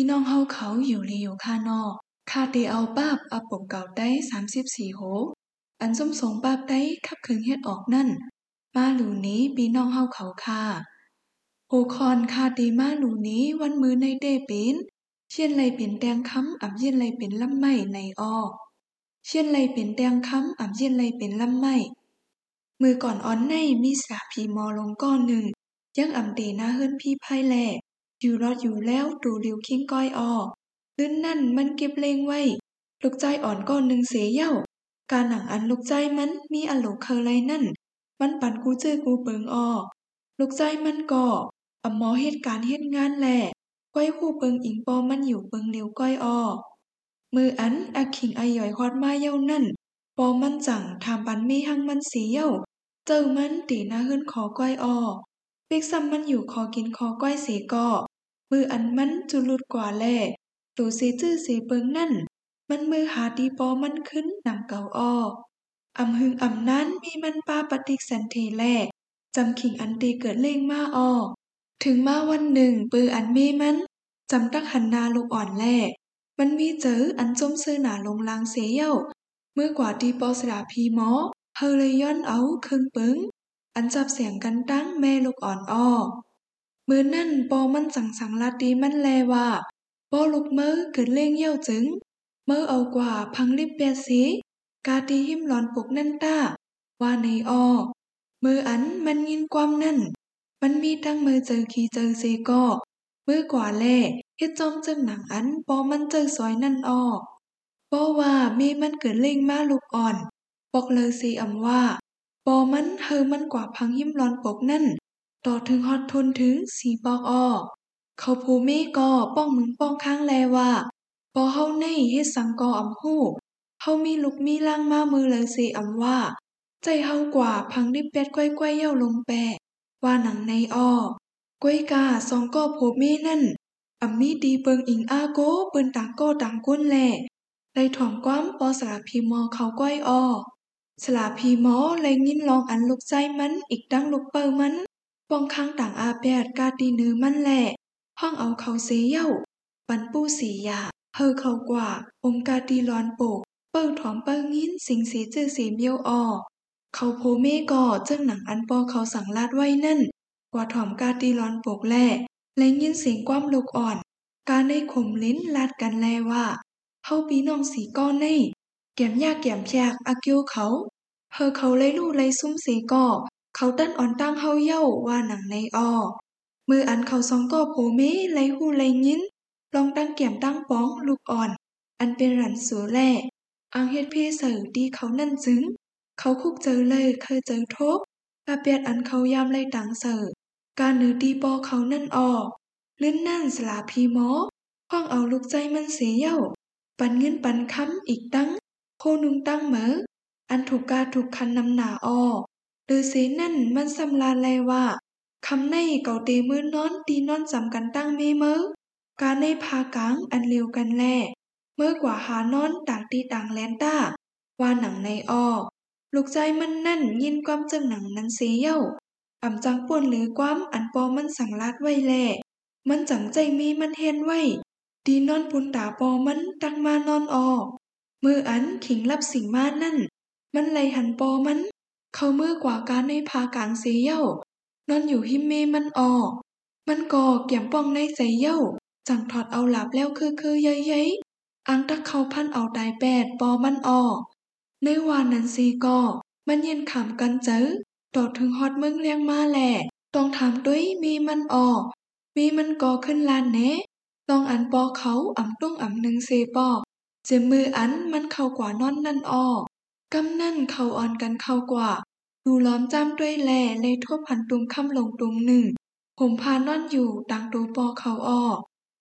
พี่น้องเฮาเขาอยู่ลีอยู่ค่านอกคาเตเอาป้าบอาปกเก่าได้34โห อันส้มสงป้าบได้ขับคึงเฮ็ดออกนั่น มาหลูนี้พี่น้องเฮาเขาค่ะโหคอนคาเตมาหลูนี้วันมือในเตเป็นเช่นไรเป็นแตงค้ำอ่ำเย็นไรเป็นลำไม้ในออเช่นไรเป็นแตงค้ำอ่ำเย็นไรเป็นลำไม้มือก่อนอ่อนในมีสาพีมอลงก้อนหนึ่งยังอ่ำเตหน้าเฮิรนพี่ไพ่แล อยู่รอดอยู่แล้วตูริวคิงก้อยออลื่นนั่นมันเก็บเลงไว้ ลูกใจอ่อนก้อนหนึ่งเสียเย่าการหนังอันลูกใจมันมีอันโหลเคอไรนั่น มันปั่นกูเจอกูเปิงออลูกใจมันก่ออ่ำหมอเหตุการณ์เหตุงานแหละก้อยคู่เปิงอิงปอมันอยู่เปิงเลียวก้อยออมืออันอาคิงอาย่อยฮอดมาเย้านั่น ปอมันจังถามปันมีหังมันเสีเย้าเจอมันตีหน้าเฮิรนขอก้อยออเปีกซ้ำมันอยู่คอกินคอก้อยเสียก่อ มืออันมันจุลุดกว่าแลตูเสจื้อเสเปิงนั่น มันมือหาดีปอมันขึ้นนำเก่าอ้ออำหึงอำนั้นมีมันปาปฏิกสันเทแลจำขิงอันตีเกิดเล่งมาอ้อถึงมาวันหนึ่งปืออันมีมันจำตักหันนาลูกอ่อนแลมันมีเจออันจมซื้อหนาลงลางเสียเย้าเมื่อกว่าดีปอสดาพีหมอเฮเลยย้อนเอาครึ่งปึงอันจับเสียงกันตั้งแม่ลูกอ่อนอ้อ มือนั่นปอมันสั่งสั่งลาดีมันแลว่าปอลูกมือเกิดเล่งเยี่ยวจึงเมื่อเอากว่าพังลิบเปียสีกาตีหิมหลอนปกนั่นต้าว่าในอ้อมืออันมันยินความนั่น มันมีตั้งมือเจอขีเจอเซก็มือกว่าแล่เฮ็ดจอมจึงหนังอันปอมันเจอซอยนั่นออปอว่ามีมันเกิดเล่งมาลูกอ่อนบอกเลยสีอำว่าปอมันเฮอมันกว่าพังหิมร้อนปกนั่น ต่อถึงฮอดทนถึงสีปอกอ้อเขาภูเมก็ป้องมึงป้องข้างแลว่าปอเฮาในเฮ็ดสังกออำฮู้เฮามีลูกมีล่างมามือเลยสิอำว่า ใจเฮากว่าพังดิเป็ดก้อยก้อยเย่าลงแปะว่าหนังในอ้อก้อยกาสองก็โผเมนั่นอำมีดีเปิงอิงอาโกเปิ้นต่างโกต่างก้นแลได้ถ่อมความปอสลาพีมอเขาก้อยอ้อสลาพีมอเลยยินลองอันลูกใจมันอีกดังลูกเปิมัน ปองข้างต่างอาแปดกาตีเนื้อมันแหละห้องเอาเขาเสียเย้าปันปู้สียาเฮอเขากว่า องกาตีร้อนโปก เปิ้งถอมเปิ้งยินสิงสีจื้อสีเมียวออเขาโพเมก่อเจ้งหนังอันปอเขาสั่งลาดไว้นั่น กว่าถอมกาตีร้อนโปกแล่แลงยินเสียงความลูกอ่อน การในข่มลิ้นลาดกันแลว่าเฮาปีน้องสีก้อนในแก้มยากแก้มแพกอากิวเขาเฮอเขาไล่ลู่ไล่ซุ้มสีก่อ เขาตั้นอ่อนตั้งเฮาเย้าว่าหนังในอ้อมืออันเขาซองก็โผเมไลหูไลยินลองตั้งเกี่ยมตั้งป้องลูกอ่อน อันเป็นรันสูแล่อังเฮ็ดพี่เสือดีเขานั่นจึงเขาคุกเจอเลยเคยเจอทบอาเปียดอันเขายามไล่ตังเสือการเนือดีปอเขานั่นออลื่นนั่นสลาพีหมอห้องเอาลูกใจมันเสียเย้าปันเงินปันคำอีกตั้ง โคนุงตั้งเหมออันถูกกาถูกคันนำหนาออ หรือเสนั่นมันสำลาแลว่าคำในเก่าเตมือนอนตีนอนจำกันตั้งเมเมือการในพากลางอันเร็วกันแล่เมื่อกว่าหานอนต่างตีต่างแลนต้า ว่าหนังในอ้อลูกใจมันนั่นยินความจึงหนังนั้นเสียเย้าอ่ำจังป่วนหรือความอันปอมันสั่งลาดไว้แล่มันจังใจมีมันเห็นไว้ดีนอนปุนตาปอมันตั้งมานอนออมืออันขิงรับสิ่งมานั่น มันไลหันปอมัน เขามือกว่าการในพากลางเสียเย้านอนอยู่หิมเมมันออกมันก่อเกี่ยมป้องในใสเย้าจังถอดเอาหลับแล้วคือคือเย้ยๆอังตักเขาพันเอาตายแปดปอมันออกในวานนันซีก็มันเย็นขำกันเจอตอดถึงฮอดเมืองเลี้ยงมาแหละต้องถามด้วยมีมันออกมีมันก่อขึ้นลานเนะต้องอันปอเขาอ่ำตุ้งอ่ำหนึ่งเซปอกเจมืออันมันเข้ากว่านอนนั่นออ กำนั่นเขาอ่อนกันเข้ากว่าดูล้อมจ้ำด้วยแลในทั่วพันตุงคำลงตุงหนึ่ง ผมพานอนอยู่ดังตูปอเขาออก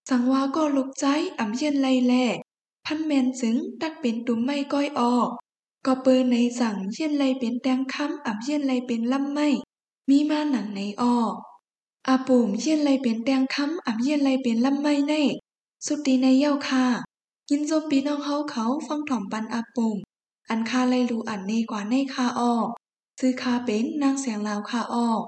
สังวาก็ลุกใจอ่ำเย็นไลแล่พันแมนจึงตักเป็นตุ่มไม่ก้อยออกก็เปิดในสั่งเย็นไลเป็นแตงคำอ่ำเย็นไลเป็นลำไม่มีมาหนังในออกอาปุ่มเย็นไลเป็นแตงคำอ่ำเย็นไลเป็นลำไม่ในสุดดีในเย้าค่ะยินโจมปีน้องเขาเขาฟังถ่อมปันอาปุ่ม อันคาไลรู้อันนี้กว่าในคาออกซื้อคาเป็นนางเสียงลาวคาออก